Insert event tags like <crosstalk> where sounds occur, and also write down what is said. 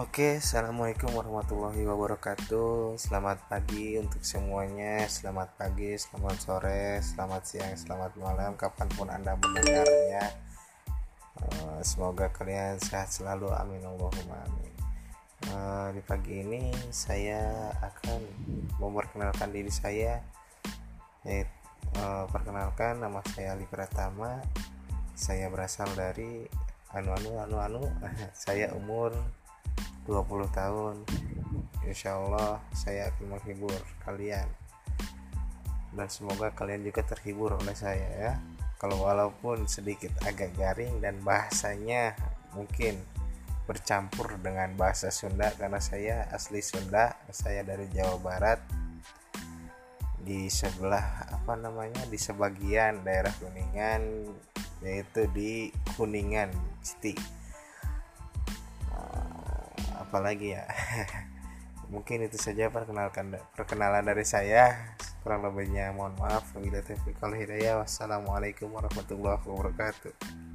Oke, assalamualaikum warahmatullahi wabarakatuh. Selamat pagi untuk semuanya. Selamat pagi, selamat sore, selamat siang, selamat malam, kapan pun anda mendengarnya. Uh, semoga kalian sehat selalu. Amin Allahumma amin. Uh, di pagi ini saya akan memperkenalkan diri saya. Uh, perkenalkan nama saya Ali Pratama. Saya berasal dari anu anu anu anu. <laughs> saya umur 20 tahun. Insya Allah saya akan menghibur kalian. Dan semoga kalian juga terhibur oleh saya ya. Kalau walaupun sedikit agak garing dan bahasanya mungkin bercampur dengan bahasa Sunda karena saya asli Sunda saya dari Jawa Barat di sebelah apa namanya di sebagian daerah Kuningan yaitu di Kuningan City apalagi ya? <laughs> Mungkin itu saja perkenalkan perkenalan dari saya. Kurang lebihnya mohon maaf. Wabillahi taufiq wassalamualaikum warahmatullahi wabarakatuh